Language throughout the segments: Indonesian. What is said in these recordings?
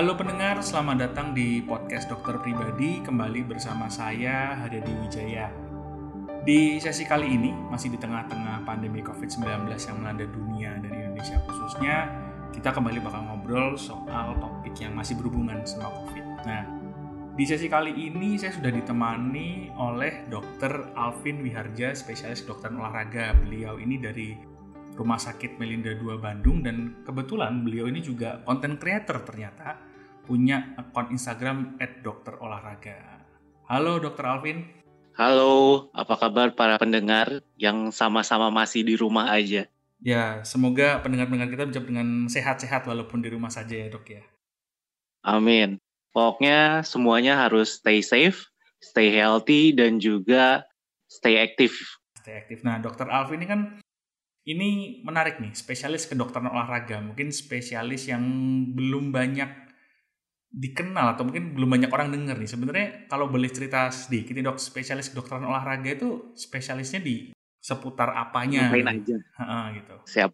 Halo pendengar, selamat datang di podcast Dokter Pribadi kembali bersama saya Haryadi Wijaya. Di sesi kali ini, masih di tengah-tengah pandemi COVID-19 yang melanda dunia dan Indonesia khususnya, kita kembali bakal ngobrol soal topik yang masih berhubungan sama COVID. Nah, di sesi kali ini saya sudah ditemani oleh Dr. Alvin Wiharja, spesialis dokter olahraga. Beliau ini dari Rumah Sakit Melinda 2 Bandung dan kebetulan beliau ini juga content creator ternyata punya akun Instagram @dokterolahraga. Halo Dr. Alvin. Halo, apa kabar para pendengar yang sama-sama masih di rumah aja? Ya, semoga pendengar-pendengar kita bisa dengan sehat-sehat walaupun di rumah saja ya dok ya. Amin. Pokoknya semuanya harus stay safe, stay healthy, dan juga stay aktif. Stay aktif. Nah, Dokter Alvin ini kan ini menarik nih, spesialis kedokteran olahraga. Mungkin spesialis yang belum banyak dikenal atau mungkin belum banyak orang dengar nih. Sebenarnya kalau boleh cerita sedikit nih dok, spesialis kedokteran olahraga itu spesialisnya di seputar apanya? Ngapain aja. Ha, gitu. Siap.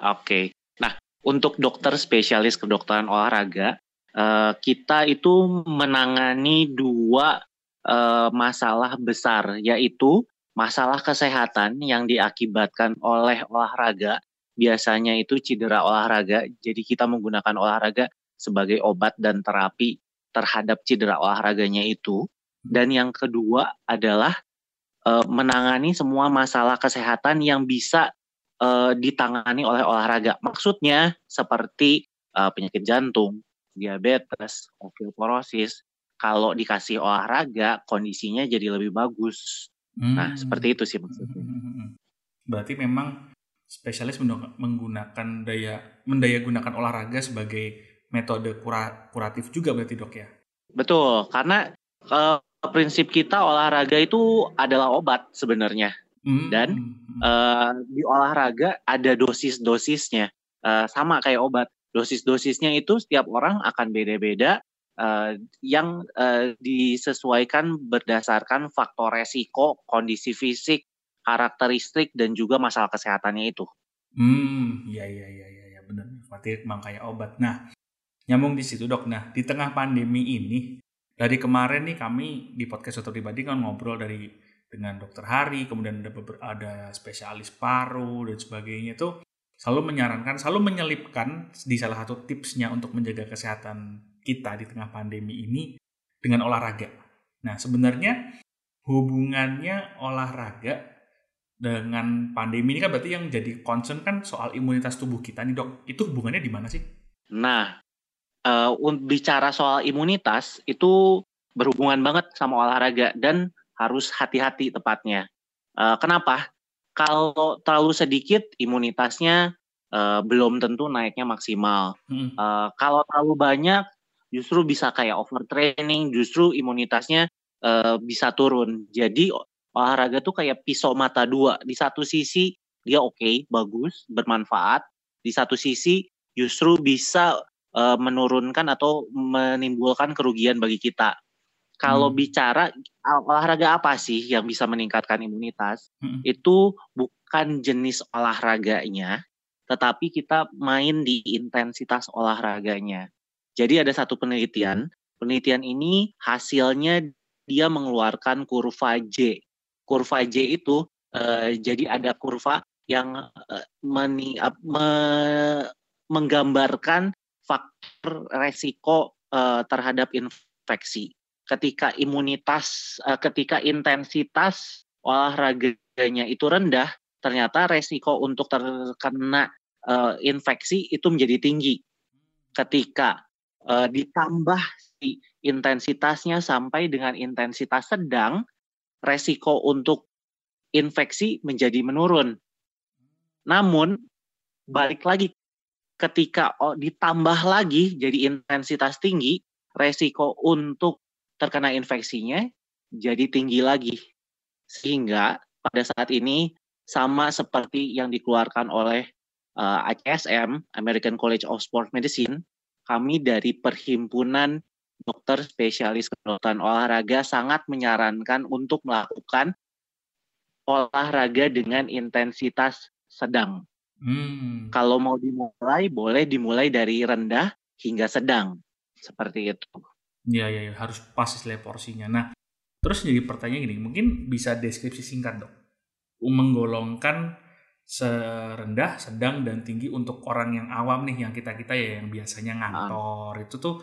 Oke. Nah, untuk dokter spesialis kedokteran olahraga, uh, kita itu menangani dua uh, masalah besar, yaitu masalah kesehatan yang diakibatkan oleh olahraga biasanya itu cedera olahraga. Jadi kita menggunakan olahraga sebagai obat dan terapi terhadap cedera olahraganya itu. Dan yang kedua adalah e, menangani semua masalah kesehatan yang bisa e, ditangani oleh olahraga. Maksudnya seperti e, penyakit jantung, diabetes, osteoporosis. Kalau dikasih olahraga, kondisinya jadi lebih bagus. Hmm. Nah, seperti itu sih maksudnya. Hmm. Berarti memang spesialis menggunakan daya mendaya gunakan olahraga sebagai metode kura, kuratif juga berarti dok ya? Betul, karena uh, prinsip kita olahraga itu adalah obat sebenarnya. Hmm. Dan uh, di olahraga ada dosis-dosisnya, uh, sama kayak obat. Dosis-dosisnya itu setiap orang akan beda-beda uh, yang uh, disesuaikan berdasarkan faktor resiko, kondisi fisik, karakteristik dan juga masalah kesehatannya itu. Hmm, iya iya iya iya ya, benar. Berarti emang kayak obat. Nah, nyambung di situ dok. Nah, di tengah pandemi ini, dari kemarin nih kami di podcast dokter pribadi kan ngobrol dari dengan dokter Hari, kemudian ada ada spesialis paru dan sebagainya itu selalu menyarankan, selalu menyelipkan di salah satu tipsnya untuk menjaga kesehatan kita di tengah pandemi ini dengan olahraga. Nah, sebenarnya hubungannya olahraga dengan pandemi ini kan berarti yang jadi concern kan soal imunitas tubuh kita nih dok. Itu hubungannya di mana sih? Nah, uh, bicara soal imunitas itu berhubungan banget sama olahraga dan harus hati-hati tepatnya. Uh, kenapa? Kalau terlalu sedikit imunitasnya uh, belum tentu naiknya maksimal. Hmm. Uh, kalau terlalu banyak justru bisa kayak overtraining, justru imunitasnya uh, bisa turun. Jadi olahraga tuh kayak pisau mata dua. Di satu sisi dia oke, okay, bagus, bermanfaat. Di satu sisi justru bisa uh, menurunkan atau menimbulkan kerugian bagi kita. Kalau hmm. bicara olahraga apa sih yang bisa meningkatkan imunitas? Hmm. Itu bukan jenis olahraganya, tetapi kita main di intensitas olahraganya. Jadi ada satu penelitian, penelitian ini hasilnya dia mengeluarkan kurva J. Kurva J itu uh, jadi ada kurva yang uh, meni, me, menggambarkan faktor resiko uh, terhadap infeksi. Ketika imunitas, uh, ketika intensitas olahraganya itu rendah, ternyata resiko untuk terkena uh, infeksi itu menjadi tinggi. Ketika uh, ditambah si intensitasnya sampai dengan intensitas sedang, resiko untuk infeksi menjadi menurun. Namun balik lagi ketika oh, ditambah lagi jadi intensitas tinggi, resiko untuk terkena infeksinya jadi tinggi lagi. Sehingga pada saat ini sama seperti yang dikeluarkan oleh uh, eh, ACSM, American College of Sport Medicine, kami dari Perhimpunan Dokter Spesialis Kedokteran Olahraga sangat menyarankan untuk melakukan olahraga dengan intensitas sedang. Hmm. Kalau mau dimulai, boleh dimulai dari rendah hingga sedang. seperti itu. Iya, iya, ya, harus pas istilah porsinya. Nah, terus jadi pertanyaan gini, mungkin bisa deskripsi singkat dok, menggolongkan serendah, sedang, dan tinggi untuk orang yang awam nih, yang kita-kita ya yang biasanya ngantor, ah. itu tuh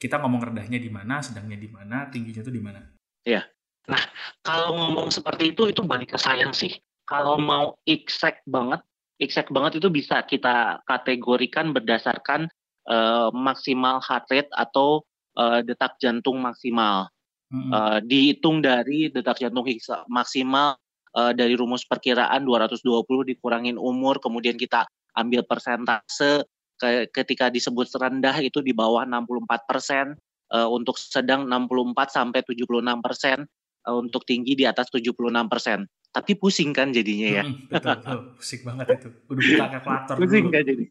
kita ngomong rendahnya di mana, sedangnya di mana, tingginya tuh di mana. Iya. Nah, kalau ngomong seperti itu, itu balik ke sayang sih. Kalau mau exact banget, exact banget itu bisa kita kategorikan berdasarkan uh, maksimal heart rate atau uh, detak jantung maksimal. Mm-hmm. Uh, dihitung dari detak jantung maksimal uh, dari rumus perkiraan 220 dikurangin umur, kemudian kita ambil persentase ke, ketika disebut rendah itu di bawah 64 persen, uh, untuk sedang 64 sampai 76 persen, uh, untuk tinggi di atas 76 persen tapi pusing kan jadinya ya. Hmm, betul, betul, pusing banget itu. Udah buka kalkulator Pusing kan jadi.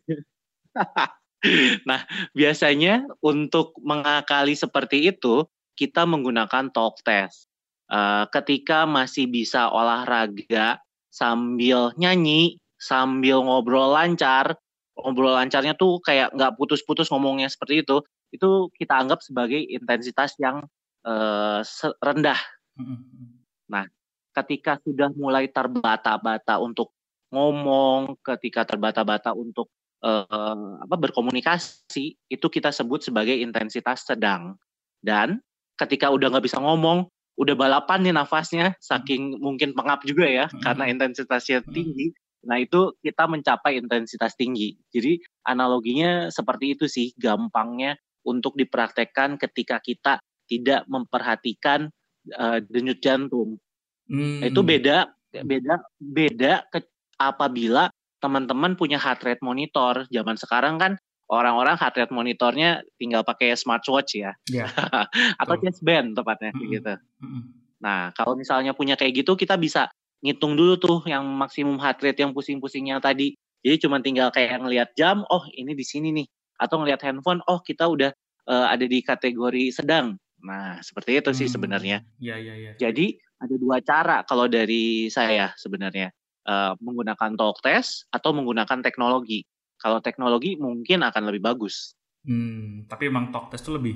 nah, biasanya untuk mengakali seperti itu, kita menggunakan talk test. Uh, ketika masih bisa olahraga sambil nyanyi, sambil ngobrol lancar, ngobrol lancarnya tuh kayak nggak putus-putus ngomongnya seperti itu, itu kita anggap sebagai intensitas yang uh, rendah. Hmm, hmm, nah, ketika sudah mulai terbata-bata untuk ngomong, ketika terbata-bata untuk uh, apa berkomunikasi, itu kita sebut sebagai intensitas sedang. Dan ketika udah nggak bisa ngomong, udah balapan nih nafasnya, saking mungkin pengap juga ya, hmm. karena intensitasnya hmm. tinggi. Nah itu kita mencapai intensitas tinggi. Jadi analoginya seperti itu sih, gampangnya untuk dipraktekkan ketika kita tidak memperhatikan uh, denyut jantung. Hmm. Itu beda beda beda ke, apabila teman-teman punya heart rate monitor. Zaman sekarang kan orang-orang heart rate monitornya tinggal pakai smartwatch ya. Yeah. Atau chest band tepatnya -hmm. gitu. -hmm. Nah, kalau misalnya punya kayak gitu kita bisa ngitung dulu tuh yang maksimum heart rate yang pusing-pusingnya tadi. Jadi cuma tinggal kayak ngelihat jam, oh ini di sini nih. Atau ngelihat handphone, oh kita udah uh, ada di kategori sedang. Nah, seperti itu sih hmm. sebenarnya. Iya, iya, iya. Jadi ada dua cara kalau dari saya sebenarnya uh, menggunakan talk test atau menggunakan teknologi. Kalau teknologi mungkin akan lebih bagus. Hmm, tapi emang talk test itu lebih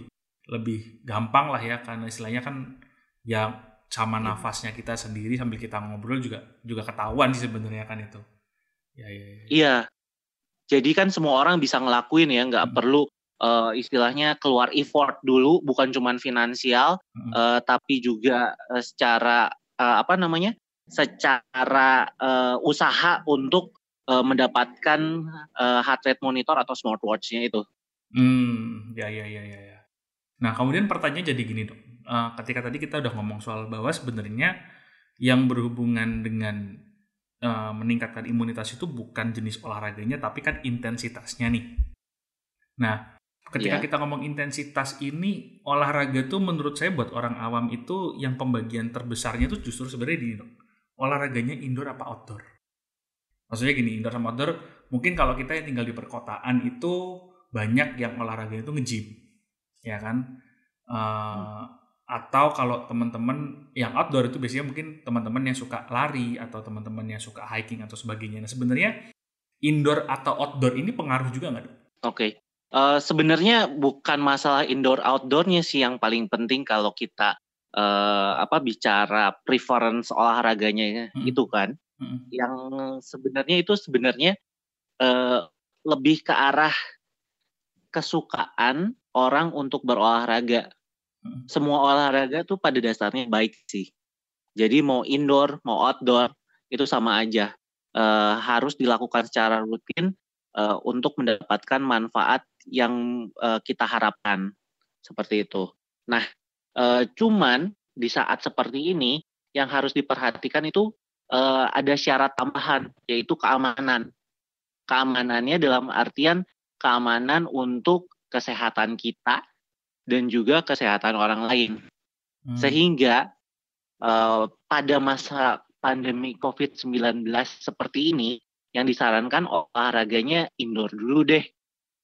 lebih gampang lah ya karena istilahnya kan ya sama iya. nafasnya kita sendiri sambil kita ngobrol juga juga ketahuan sih sebenarnya kan itu. Ya, ya, ya. Iya. Jadi kan semua orang bisa ngelakuin ya, nggak hmm. perlu uh, istilahnya keluar effort dulu bukan cuma finansial hmm. uh, tapi juga uh, secara uh, apa namanya secara uh, usaha untuk uh, mendapatkan uh, heart rate monitor atau smartwatchnya itu. Hmm, ya ya ya ya. ya. Nah kemudian pertanyaan jadi gini dok, uh, ketika tadi kita udah ngomong soal bahwa sebenarnya yang berhubungan dengan uh, meningkatkan imunitas itu bukan jenis olahraganya tapi kan intensitasnya nih. Nah ketika yeah. kita ngomong intensitas ini olahraga tuh menurut saya buat orang awam itu yang pembagian terbesarnya tuh justru sebenarnya di olahraganya indoor apa outdoor maksudnya gini indoor sama outdoor mungkin kalau kita yang tinggal di perkotaan itu banyak yang olahraga itu nge-gym ya kan uh, hmm. atau kalau teman-teman yang outdoor itu biasanya mungkin teman-teman yang suka lari atau teman-teman yang suka hiking atau sebagainya nah sebenarnya indoor atau outdoor ini pengaruh juga nggak Oke, okay. Uh, sebenarnya bukan masalah indoor outdoornya sih yang paling penting kalau kita uh, apa bicara preference olahraganya hmm. itu kan. Hmm. Yang sebenarnya itu sebenarnya uh, lebih ke arah kesukaan orang untuk berolahraga. Hmm. Semua olahraga tuh pada dasarnya baik sih. Jadi mau indoor mau outdoor itu sama aja. Uh, harus dilakukan secara rutin uh, untuk mendapatkan manfaat yang uh, kita harapkan seperti itu. Nah, uh, cuman di saat seperti ini yang harus diperhatikan itu uh, ada syarat tambahan yaitu keamanan. Keamanannya dalam artian keamanan untuk kesehatan kita dan juga kesehatan orang lain. Hmm. Sehingga uh, pada masa pandemi COVID-19 seperti ini yang disarankan olahraganya indoor dulu deh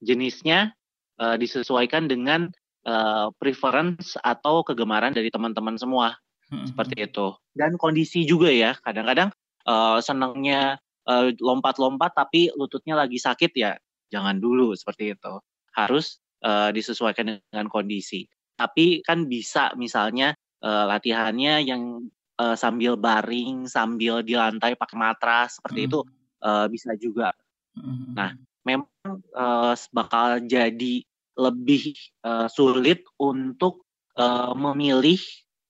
jenisnya uh, disesuaikan dengan uh, preference atau kegemaran dari teman-teman semua hmm. seperti itu dan kondisi juga ya kadang-kadang uh, senangnya lompat lompat-lompat tapi lututnya lagi sakit ya jangan dulu seperti itu harus uh, disesuaikan dengan kondisi. Tapi kan bisa misalnya uh, latihannya yang uh, sambil baring, sambil di lantai pakai matras seperti hmm. itu uh, bisa juga. Hmm. Nah, memang uh, bakal jadi lebih uh, sulit untuk uh, memilih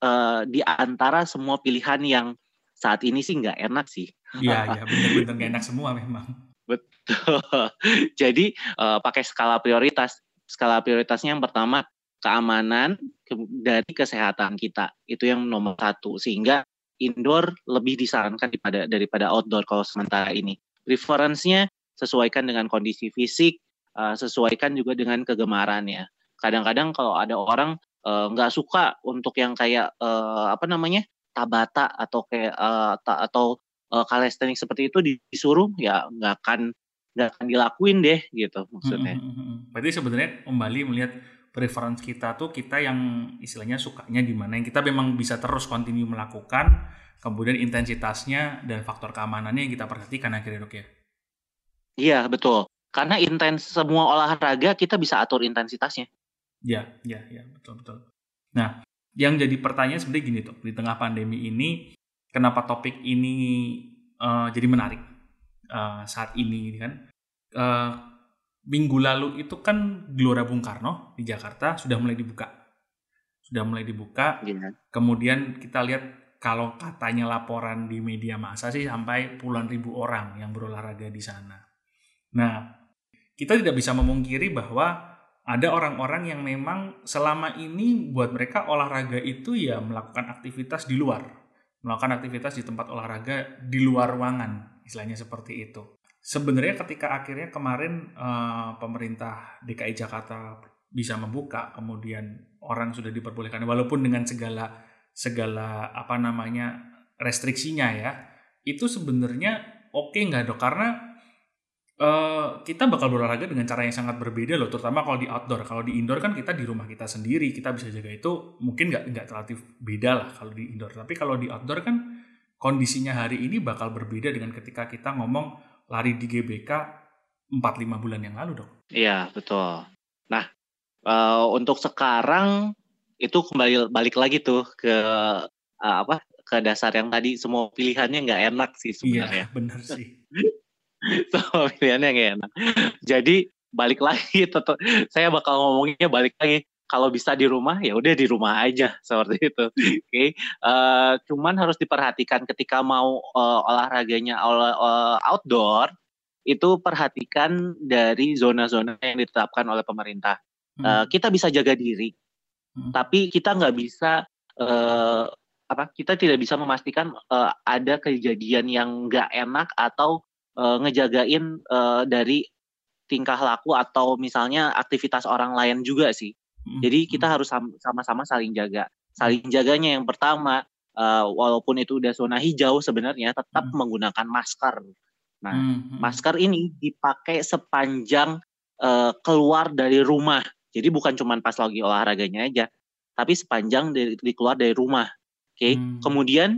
uh, di antara semua pilihan yang saat ini sih nggak enak sih. Iya, iya benar-benar nggak enak semua memang. Betul. Jadi uh, pakai skala prioritas. Skala prioritasnya yang pertama keamanan dari kesehatan kita itu yang nomor satu sehingga indoor lebih disarankan daripada daripada outdoor kalau sementara ini. Preferensinya sesuaikan dengan kondisi fisik, uh, sesuaikan juga dengan kegemarannya. Kadang-kadang kalau ada orang nggak uh, suka untuk yang kayak uh, apa namanya tabata atau kayak uh, ta atau uh, kalestenik seperti itu disuruh ya nggak akan nggak akan dilakuin deh gitu maksudnya. Hmm, hmm, hmm. Berarti sebenarnya kembali melihat preference kita tuh kita yang istilahnya sukanya di mana yang kita memang bisa terus continue melakukan, kemudian intensitasnya dan faktor keamanannya yang kita perhatikan akhirnya dok ya. Iya betul. Karena intens semua olahraga kita bisa atur intensitasnya. Iya, iya, iya, betul betul. Nah, yang jadi pertanyaan sebenarnya gini tuh di tengah pandemi ini kenapa topik ini uh, jadi menarik uh, saat ini kan uh, minggu lalu itu kan Gelora Bung Karno di Jakarta sudah mulai dibuka sudah mulai dibuka yeah. kemudian kita lihat kalau katanya laporan di media massa sih sampai puluhan ribu orang yang berolahraga di sana nah kita tidak bisa memungkiri bahwa ada orang-orang yang memang selama ini buat mereka olahraga itu ya melakukan aktivitas di luar, melakukan aktivitas di tempat olahraga di luar ruangan, istilahnya seperti itu. Sebenarnya ketika akhirnya kemarin uh, pemerintah DKI Jakarta bisa membuka, kemudian orang sudah diperbolehkan, walaupun dengan segala segala apa namanya restriksinya ya, itu sebenarnya oke okay nggak dok? Karena Uh, kita bakal berolahraga dengan cara yang sangat berbeda loh, terutama kalau di outdoor. Kalau di indoor kan kita di rumah kita sendiri, kita bisa jaga itu mungkin nggak nggak relatif beda lah kalau di indoor. Tapi kalau di outdoor kan kondisinya hari ini bakal berbeda dengan ketika kita ngomong lari di GBK 4-5 bulan yang lalu dong. Iya betul. Nah uh, untuk sekarang itu kembali balik lagi tuh ke uh, apa ke dasar yang tadi semua pilihannya nggak enak sih iya, sebenarnya. Iya benar sih. sama pilihannya gak enak. Jadi balik lagi tetap saya bakal ngomongnya balik lagi kalau bisa di rumah ya udah di rumah aja seperti itu. Oke. Okay. Uh, eh, cuman harus diperhatikan ketika mau uh, olahraganya uh, outdoor itu perhatikan dari zona-zona yang ditetapkan oleh pemerintah. Hmm. Uh, kita bisa jaga diri, hmm. tapi kita nggak bisa uh, apa? Kita tidak bisa memastikan uh, ada kejadian yang nggak enak atau uh, ngejagain uh, dari tingkah laku atau misalnya aktivitas orang lain juga sih. Hmm. Jadi kita harus sama-sama saling jaga. Saling jaganya yang pertama, uh, walaupun itu udah zona hijau sebenarnya tetap hmm. menggunakan masker. Nah, hmm. hmm. masker ini dipakai sepanjang uh, keluar dari rumah. Jadi bukan cuma pas lagi olahraganya aja, tapi sepanjang dari, keluar dari rumah. Oke. Okay? Hmm. Kemudian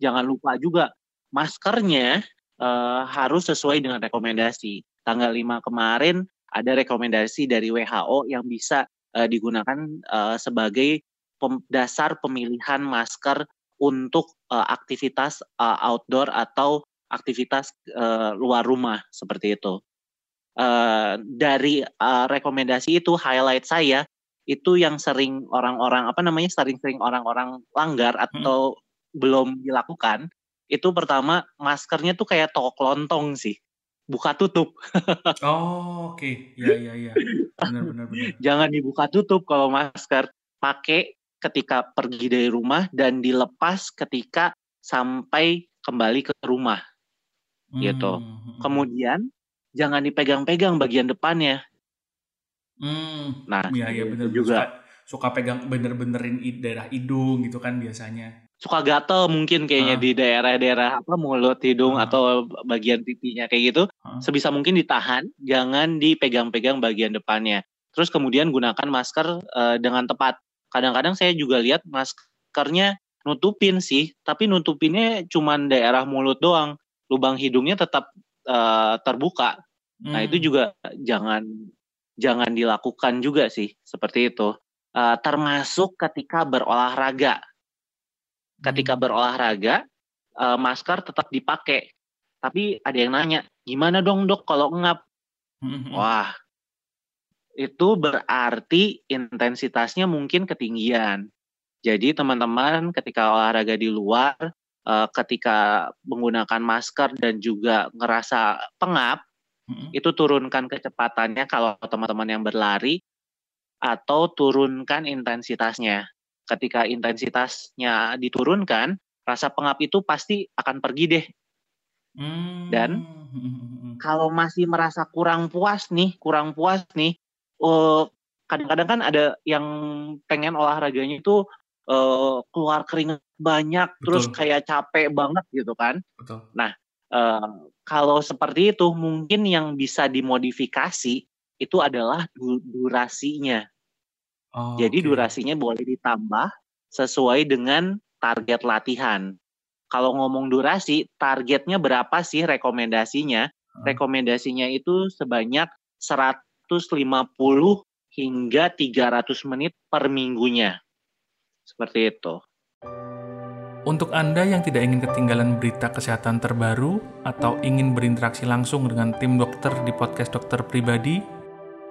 jangan lupa juga maskernya uh, harus sesuai dengan rekomendasi. Tanggal 5 kemarin ada rekomendasi dari WHO yang bisa uh, digunakan uh, sebagai pem dasar pemilihan masker untuk uh, aktivitas uh, outdoor atau aktivitas uh, luar rumah seperti itu. Uh, dari uh, rekomendasi itu highlight saya itu yang sering orang-orang apa namanya sering-sering orang-orang langgar atau hmm. belum dilakukan itu pertama maskernya tuh kayak toko kelontong sih buka tutup. oh, oke. Okay. Ya, ya, ya. Benar, benar, benar. Jangan dibuka tutup kalau masker. Pakai ketika pergi dari rumah dan dilepas ketika sampai kembali ke rumah. Gitu. Hmm. hmm. Kemudian jangan dipegang-pegang bagian depannya. Hmm. Nah, ya, ya benar juga suka, suka pegang bener-benerin daerah hidung gitu kan biasanya suka gatel mungkin kayaknya uh. di daerah-daerah apa mulut hidung uh. atau bagian pipinya kayak gitu uh. sebisa mungkin ditahan jangan dipegang-pegang bagian depannya terus kemudian gunakan masker uh, dengan tepat kadang-kadang saya juga lihat maskernya nutupin sih tapi nutupinnya cuma daerah mulut doang lubang hidungnya tetap uh, terbuka hmm. nah itu hmm. juga jangan jangan dilakukan juga sih seperti itu. Uh, termasuk ketika berolahraga. Ketika hmm. berolahraga, uh, masker tetap dipakai. Tapi ada yang nanya, gimana dong dok kalau ngap? Hmm. Wah, itu berarti intensitasnya mungkin ketinggian. Jadi teman-teman ketika olahraga di luar, uh, ketika menggunakan masker dan juga ngerasa pengap, hmm. itu turunkan kecepatannya kalau teman-teman yang berlari atau turunkan intensitasnya. Ketika intensitasnya diturunkan, rasa pengap itu pasti akan pergi deh. Hmm. Dan kalau masih merasa kurang puas nih, kurang puas nih, uh, kadang-kadang kan ada yang pengen olahraganya itu uh, keluar keringat banyak Betul. terus kayak capek banget gitu kan. Betul. Nah, uh, kalau seperti itu mungkin yang bisa dimodifikasi itu adalah du durasinya. Oh, Jadi okay. durasinya boleh ditambah sesuai dengan target latihan. Kalau ngomong durasi, targetnya berapa sih rekomendasinya? Hmm. Rekomendasinya itu sebanyak 150 hingga 300 menit per minggunya. Seperti itu. Untuk Anda yang tidak ingin ketinggalan berita kesehatan terbaru atau ingin berinteraksi langsung dengan tim dokter di podcast dokter pribadi,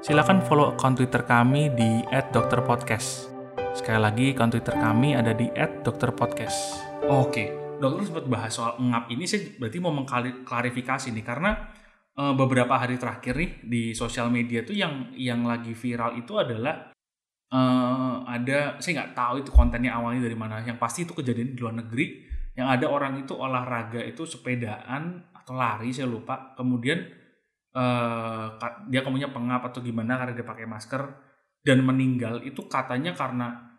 silakan follow akun Twitter kami di @dokterpodcast. Sekali lagi, akun Twitter kami ada di @dokterpodcast. Oke, dokter sempat bahas soal ngap ini, saya berarti mau mengklarifikasi nih karena uh, beberapa hari terakhir nih di sosial media tuh yang yang lagi viral itu adalah uh, ada saya nggak tahu itu kontennya awalnya dari mana yang pasti itu kejadian di luar negeri yang ada orang itu olahraga itu sepedaan atau lari saya lupa kemudian uh, dia kemudian pengap atau gimana karena dia pakai masker dan meninggal itu katanya karena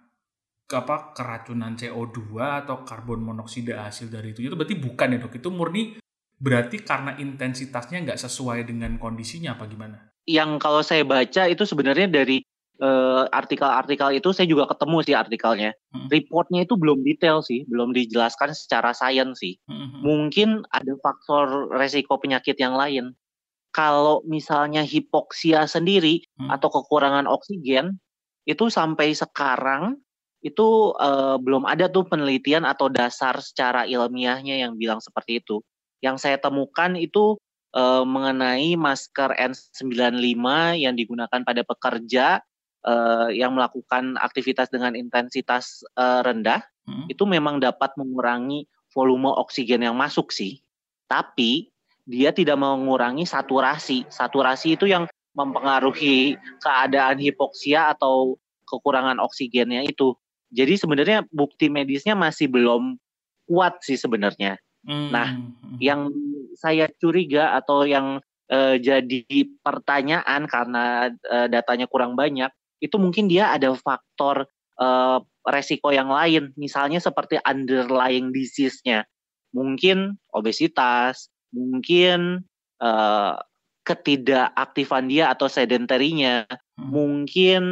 apa keracunan CO2 atau karbon monoksida hasil dari itu itu berarti bukan ya dok itu murni berarti karena intensitasnya nggak sesuai dengan kondisinya apa gimana? Yang kalau saya baca itu sebenarnya dari eh, artikel-artikel itu saya juga ketemu sih artikelnya. Hmm. Reportnya itu belum detail sih, belum dijelaskan secara sains sih. Hmm. Mungkin ada faktor resiko penyakit yang lain. Kalau misalnya hipoksia sendiri hmm. atau kekurangan oksigen, itu sampai sekarang itu uh, belum ada tuh penelitian atau dasar secara ilmiahnya yang bilang seperti itu. Yang saya temukan itu uh, mengenai masker N95 yang digunakan pada pekerja uh, yang melakukan aktivitas dengan intensitas uh, rendah hmm. itu memang dapat mengurangi volume oksigen yang masuk sih. Tapi dia tidak mengurangi saturasi. Saturasi itu yang mempengaruhi keadaan hipoksia atau kekurangan oksigennya itu. Jadi sebenarnya bukti medisnya masih belum kuat sih sebenarnya. Hmm. Nah, yang saya curiga atau yang uh, jadi pertanyaan karena uh, datanya kurang banyak itu mungkin dia ada faktor uh, resiko yang lain, misalnya seperti underlying disease-nya, mungkin obesitas, mungkin uh, ketidakaktifan dia atau sedentarinya, hmm. mungkin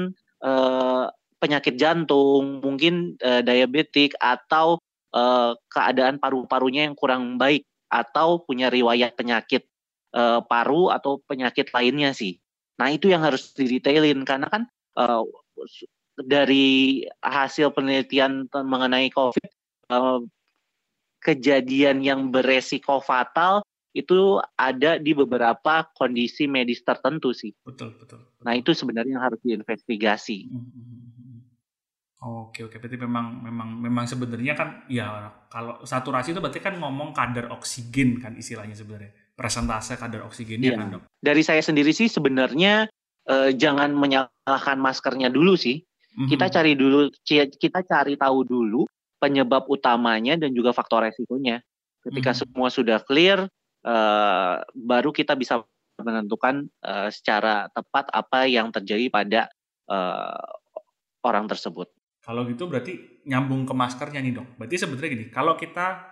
uh, penyakit jantung, mungkin uh, diabetik atau uh, keadaan paru-parunya yang kurang baik atau punya riwayat penyakit uh, paru atau penyakit lainnya sih. Nah itu yang harus didetailin karena kan uh, dari hasil penelitian mengenai COVID, uh, kejadian yang beresiko fatal itu ada di beberapa kondisi medis tertentu sih. Betul, betul. betul. Nah itu sebenarnya yang harus diinvestigasi. Hmm, hmm, hmm, oke, oke. Berarti memang memang memang sebenarnya kan ya kalau saturasi itu berarti kan ngomong kadar oksigen kan istilahnya sebenarnya. Presentase kadar oksigennya ya. kan, Dok. Dari saya sendiri sih sebenarnya eh, jangan menyalahkan maskernya dulu sih. Mm-hmm. Kita cari dulu, kita cari tahu dulu penyebab utamanya dan juga faktor resikonya. Ketika mm-hmm. semua sudah clear, eh, baru kita bisa menentukan eh, secara tepat apa yang terjadi pada eh, orang tersebut. Kalau gitu berarti nyambung ke maskernya nih dok. Berarti sebenarnya gini, kalau kita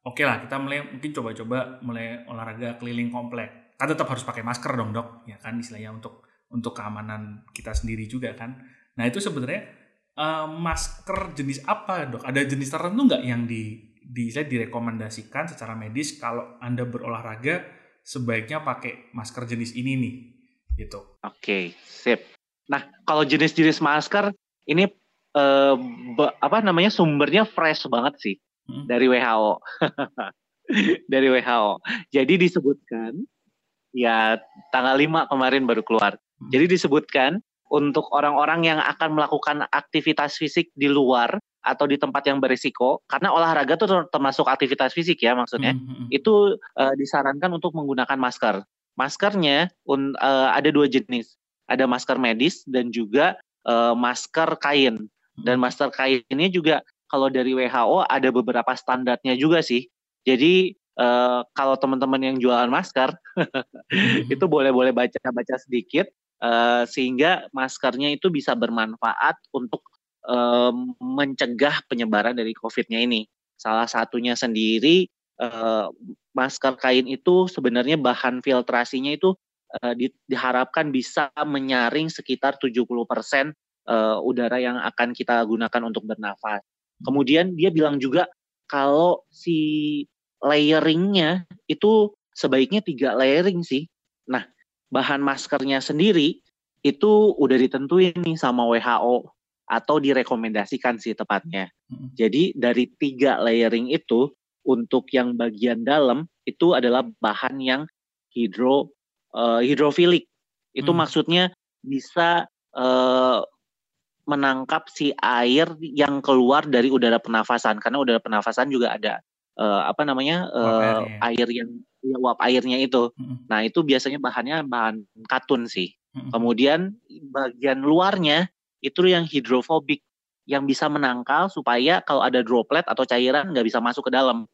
oke okay lah kita mulai mungkin coba-coba mulai olahraga keliling komplek, kan tetap harus pakai masker dong dok, ya kan istilahnya untuk untuk keamanan kita sendiri juga kan. Nah itu sebenarnya uh, masker jenis apa dok? Ada jenis tertentu nggak yang di, di direkomendasikan secara medis kalau anda berolahraga sebaiknya pakai masker jenis ini nih? gitu. Oke, sip. Nah, kalau jenis-jenis masker ini eh, apa namanya sumbernya fresh banget sih hmm. dari WHO. dari WHO. Jadi disebutkan ya tanggal 5 kemarin baru keluar. Hmm. Jadi disebutkan untuk orang-orang yang akan melakukan aktivitas fisik di luar atau di tempat yang berisiko karena olahraga itu termasuk aktivitas fisik ya maksudnya mm -hmm. itu uh, disarankan untuk menggunakan masker. Maskernya un, uh, ada dua jenis. Ada masker medis dan juga uh, masker kain. Dan masker kain ini juga kalau dari WHO ada beberapa standarnya juga sih. Jadi uh, kalau teman-teman yang jualan masker itu boleh-boleh baca-baca sedikit uh, sehingga maskernya itu bisa bermanfaat untuk uh, mencegah penyebaran dari COVID-nya ini. Salah satunya sendiri uh, masker kain itu sebenarnya bahan filtrasinya itu uh, di, diharapkan bisa menyaring sekitar 70% uh, udara yang akan kita gunakan untuk bernafas. Kemudian dia bilang juga kalau si layeringnya itu sebaiknya tiga layering sih. Nah, bahan maskernya sendiri itu udah ditentuin nih sama WHO atau direkomendasikan sih tepatnya. Hmm. Jadi dari tiga layering itu untuk yang bagian dalam itu adalah bahan yang hidro uh, hidrofilik. Itu hmm. maksudnya bisa uh, menangkap si air yang keluar dari udara pernafasan karena udara pernafasan juga ada uh, apa namanya uh, air yang ya, uap airnya itu. Hmm. Nah itu biasanya bahannya bahan katun sih. Hmm. Kemudian bagian luarnya itu yang hidrofobik yang bisa menangkal supaya kalau ada droplet atau cairan nggak bisa masuk ke dalam.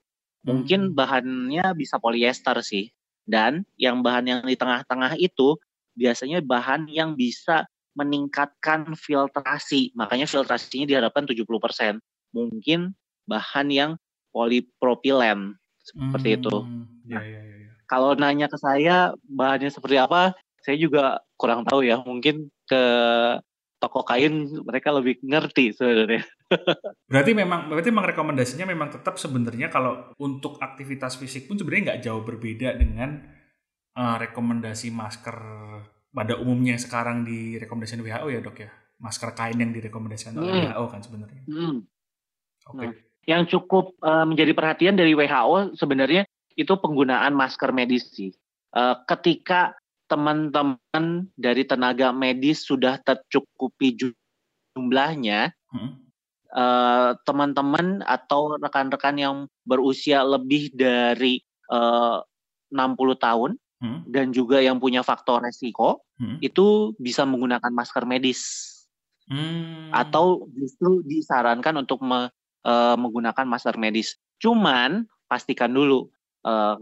Mungkin hmm. bahannya bisa polyester sih. Dan yang bahan yang di tengah-tengah itu biasanya bahan yang bisa meningkatkan filtrasi. Makanya filtrasinya diharapkan 70%. Mungkin bahan yang polipropilen seperti hmm. itu. Ya, ya, ya, ya. Kalau nanya ke saya bahannya seperti apa, saya juga kurang tahu ya. Mungkin ke toko kain mereka lebih ngerti sebenarnya. berarti memang berarti memang rekomendasinya memang tetap sebenarnya kalau untuk aktivitas fisik pun sebenarnya nggak jauh berbeda dengan uh, rekomendasi masker pada umumnya sekarang di rekomendasi WHO ya dok ya masker kain yang direkomendasikan oleh hmm. WHO kan sebenarnya. Hmm. Oke. Okay. Nah, yang cukup uh, menjadi perhatian dari WHO sebenarnya itu penggunaan masker medis sih. Uh, ketika teman-teman dari tenaga medis sudah tercukupi jumlahnya, hmm. uh, teman-teman atau rekan-rekan yang berusia lebih dari uh, 60 tahun hmm. dan juga yang punya faktor resiko hmm. itu bisa menggunakan masker medis. Hmm. Atau justru disarankan untuk me, uh, menggunakan masker medis. Cuman pastikan dulu uh,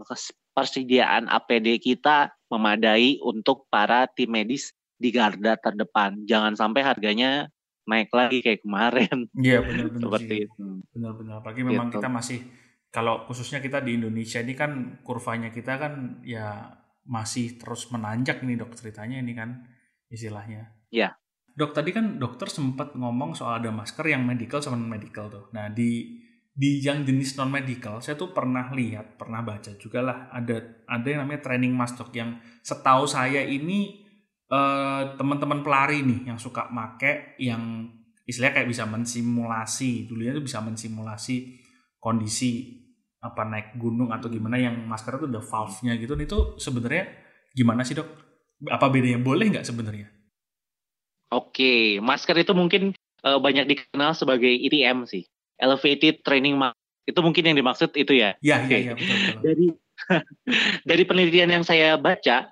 persediaan APD kita memadai untuk para tim medis di garda terdepan. Jangan sampai harganya naik lagi kayak kemarin. Iya benar-benar seperti sih. itu. Benar-benar. Apalagi memang gitu. kita masih kalau khususnya kita di Indonesia ini kan kurvanya kita kan ya masih terus menanjak ini dok ceritanya ini kan istilahnya. Iya. Dok tadi kan dokter sempat ngomong soal ada masker yang medical sama non medical tuh. Nah di di yang jenis non medical saya tuh pernah lihat pernah baca juga lah ada ada yang namanya training mask yang setahu saya ini uh, teman-teman pelari nih yang suka make yang istilahnya kayak bisa mensimulasi dulunya tuh bisa mensimulasi kondisi apa naik gunung atau gimana yang masker itu udah valve-nya gitu. Itu sebenarnya gimana sih dok? Apa bedanya? Boleh nggak sebenarnya? Oke, masker itu mungkin uh, banyak dikenal sebagai ETM sih elevated training itu mungkin yang dimaksud itu ya? Iya, iya, iya. Dari dari penelitian yang saya baca,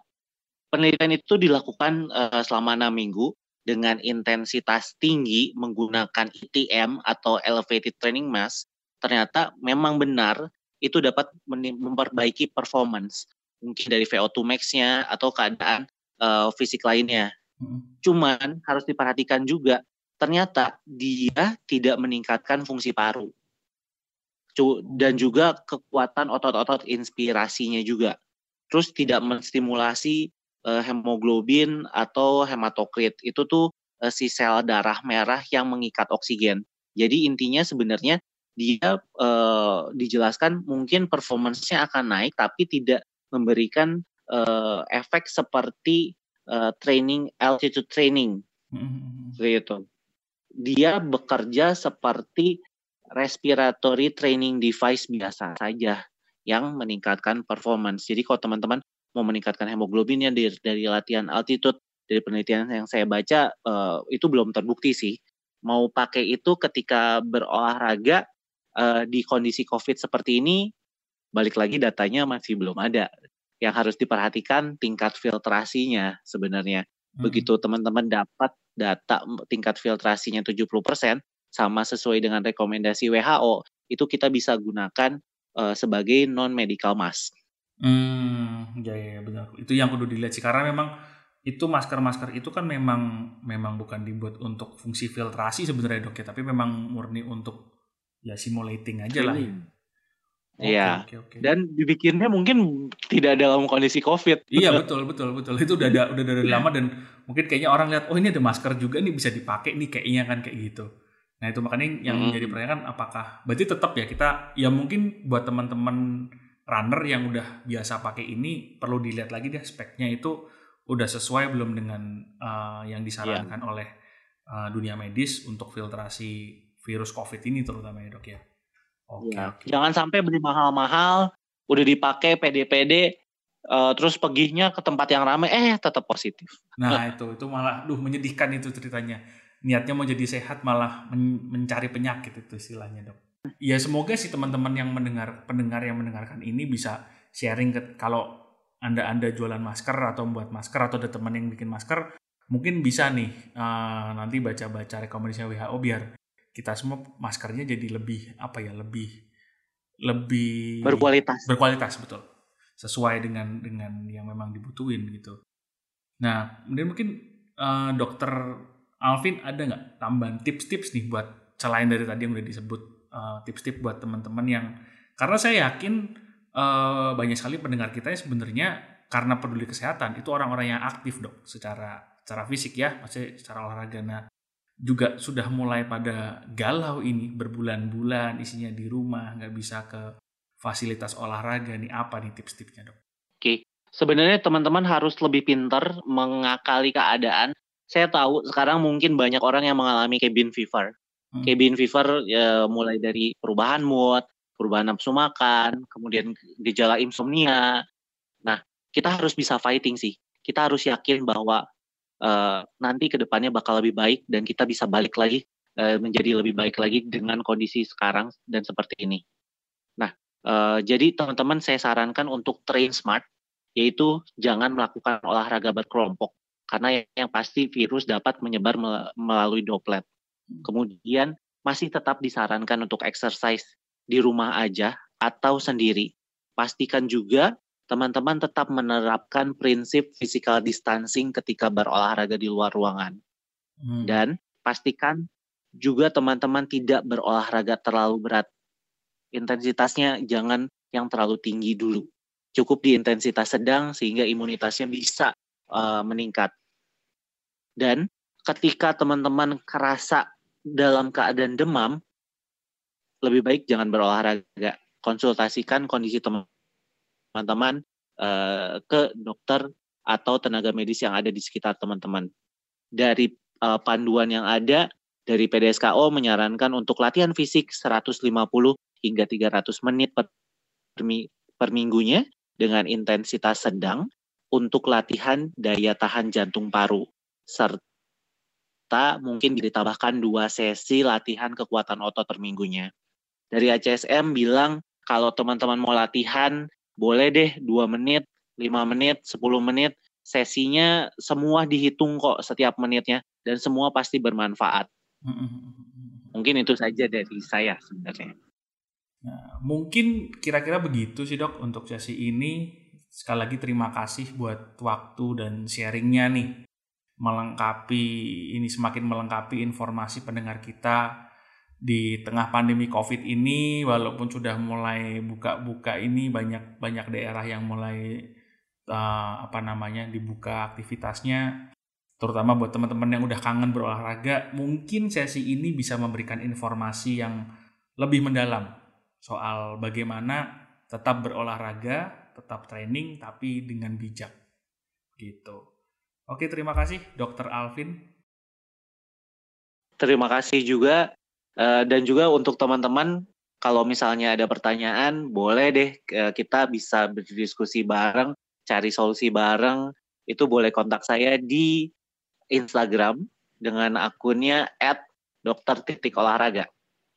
penelitian itu dilakukan uh, selama enam minggu dengan intensitas tinggi menggunakan ETM atau elevated training mass. Ternyata memang benar itu dapat memperbaiki performance mungkin dari VO2 max-nya atau keadaan uh, fisik lainnya. Hmm. Cuman harus diperhatikan juga ternyata dia tidak meningkatkan fungsi paru dan juga kekuatan otot-otot inspirasinya juga. Terus tidak menstimulasi uh, hemoglobin atau hematokrit. Itu tuh uh, si sel darah merah yang mengikat oksigen. Jadi intinya sebenarnya dia uh, dijelaskan mungkin performance-nya akan naik tapi tidak memberikan uh, efek seperti uh, training altitude training mm-hmm. gitu dia bekerja seperti respiratory training device biasa saja yang meningkatkan performance. Jadi kalau teman-teman mau meningkatkan hemoglobinnya dari, dari latihan altitude, dari penelitian yang saya baca uh, itu belum terbukti sih. Mau pakai itu ketika berolahraga uh, di kondisi COVID seperti ini, balik lagi datanya masih belum ada. Yang harus diperhatikan tingkat filtrasinya sebenarnya. Hmm. Begitu teman-teman dapat data tingkat filtrasinya 70% sama sesuai dengan rekomendasi WHO, itu kita bisa gunakan uh, sebagai non medical mask. Hmm, ya, ya benar. Itu yang kudu dilihat sih karena memang itu masker-masker itu kan memang memang bukan dibuat untuk fungsi filtrasi sebenarnya dok ya, tapi memang murni untuk ya simulating aja lah. Ya. Iya. Okay, okay, okay. Dan dibikinnya mungkin tidak dalam kondisi COVID. Iya betul betul betul. Itu udah ada udah dari lama dan mungkin kayaknya orang lihat oh ini ada masker juga nih bisa dipakai nih kayaknya kan kayak gitu. Nah itu makanya yang hmm. menjadi pertanyaan apakah berarti tetap ya kita ya mungkin buat teman-teman runner yang udah biasa pakai ini perlu dilihat lagi deh speknya itu udah sesuai belum dengan uh, yang disarankan yeah. oleh uh, dunia medis untuk filtrasi virus COVID ini terutama ya dok ya. Okay, ya. okay. Jangan sampai beli mahal-mahal, udah dipakai PD-PD, uh, terus perginya ke tempat yang ramai, eh tetap positif. Nah itu itu malah, duh menyedihkan itu ceritanya niatnya mau jadi sehat malah men mencari penyakit itu istilahnya dok. Ya semoga sih teman-teman yang mendengar pendengar yang mendengarkan ini bisa sharing ke kalau anda anda jualan masker atau membuat masker atau ada teman yang bikin masker mungkin bisa nih uh, nanti baca-baca rekomendasi WHO biar kita semua maskernya jadi lebih apa ya lebih lebih berkualitas. berkualitas betul. Sesuai dengan dengan yang memang dibutuhin gitu. Nah, kemudian mungkin uh, dokter Alvin ada nggak tambahan tips-tips nih buat selain dari tadi yang udah disebut uh, tips-tips buat teman-teman yang karena saya yakin uh, banyak sekali pendengar kita yang sebenarnya karena peduli kesehatan itu orang-orang yang aktif dok secara secara fisik ya maksudnya secara olahraga. Nah juga sudah mulai pada galau ini berbulan-bulan isinya di rumah nggak bisa ke fasilitas olahraga nih apa nih tips-tipsnya dok? Oke, sebenarnya teman-teman harus lebih pintar mengakali keadaan saya tahu sekarang mungkin banyak orang yang mengalami cabin fever. Hmm. Cabin fever ya, mulai dari perubahan mood, perubahan nafsu makan, kemudian gejala insomnia. Nah, kita harus bisa fighting sih. Kita harus yakin bahwa uh, nanti ke depannya bakal lebih baik dan kita bisa balik lagi uh, menjadi lebih baik lagi dengan kondisi sekarang dan seperti ini. Nah, uh, jadi teman-teman saya sarankan untuk train smart, yaitu jangan melakukan olahraga berkelompok karena yang pasti virus dapat menyebar melalui droplet. Kemudian masih tetap disarankan untuk exercise di rumah aja atau sendiri. Pastikan juga teman-teman tetap menerapkan prinsip physical distancing ketika berolahraga di luar ruangan. Hmm. Dan pastikan juga teman-teman tidak berolahraga terlalu berat. Intensitasnya jangan yang terlalu tinggi dulu. Cukup di intensitas sedang sehingga imunitasnya bisa uh, meningkat. Dan ketika teman-teman kerasa dalam keadaan demam, lebih baik jangan berolahraga. Konsultasikan kondisi teman-teman uh, ke dokter atau tenaga medis yang ada di sekitar teman-teman. Dari uh, panduan yang ada, dari PDSKO menyarankan untuk latihan fisik 150 hingga 300 menit per, per minggunya dengan intensitas sedang untuk latihan daya tahan jantung paru serta mungkin ditambahkan dua sesi latihan kekuatan otot per minggunya. Dari ACSM bilang kalau teman-teman mau latihan boleh deh 2 menit, 5 menit, 10 menit, sesinya semua dihitung kok setiap menitnya dan semua pasti bermanfaat. Mungkin itu saja dari saya sebenarnya. Nah, mungkin kira-kira begitu sih dok untuk sesi ini. Sekali lagi terima kasih buat waktu dan sharingnya nih melengkapi ini semakin melengkapi informasi pendengar kita di tengah pandemi Covid ini walaupun sudah mulai buka-buka ini banyak banyak daerah yang mulai uh, apa namanya dibuka aktivitasnya terutama buat teman-teman yang udah kangen berolahraga mungkin sesi ini bisa memberikan informasi yang lebih mendalam soal bagaimana tetap berolahraga tetap training tapi dengan bijak gitu Oke, terima kasih Dokter Alvin. Terima kasih juga uh, dan juga untuk teman-teman kalau misalnya ada pertanyaan boleh deh uh, kita bisa berdiskusi bareng, cari solusi bareng. Itu boleh kontak saya di Instagram dengan akunnya @dokter titik olahraga.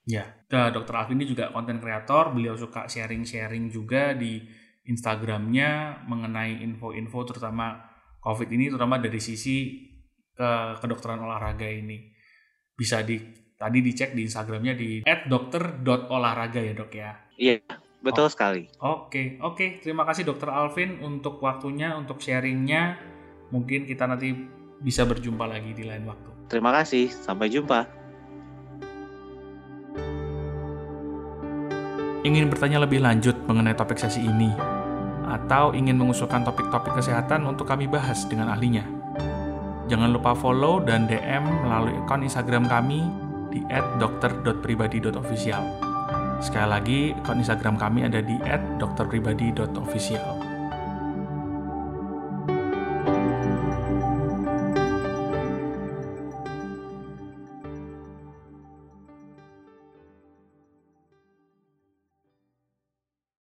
Ya, Dokter Alvin ini juga konten kreator. Beliau suka sharing-sharing juga di Instagramnya mengenai info-info terutama COVID ini, terutama dari sisi ke kedokteran olahraga ini. Bisa di tadi dicek di Instagramnya di @dokter.olahraga ya dok ya. Iya, betul oh. sekali. Oke, oke. Terima kasih Dokter Alvin untuk waktunya, untuk sharingnya. Mungkin kita nanti bisa berjumpa lagi di lain waktu. Terima kasih, sampai jumpa. ingin bertanya lebih lanjut mengenai topik sesi ini, atau ingin mengusulkan topik-topik kesehatan untuk kami bahas dengan ahlinya. Jangan lupa follow dan DM melalui akun Instagram kami di @dokter.pribadi.official. Sekali lagi, akun Instagram kami ada di @dokterpribadi.official.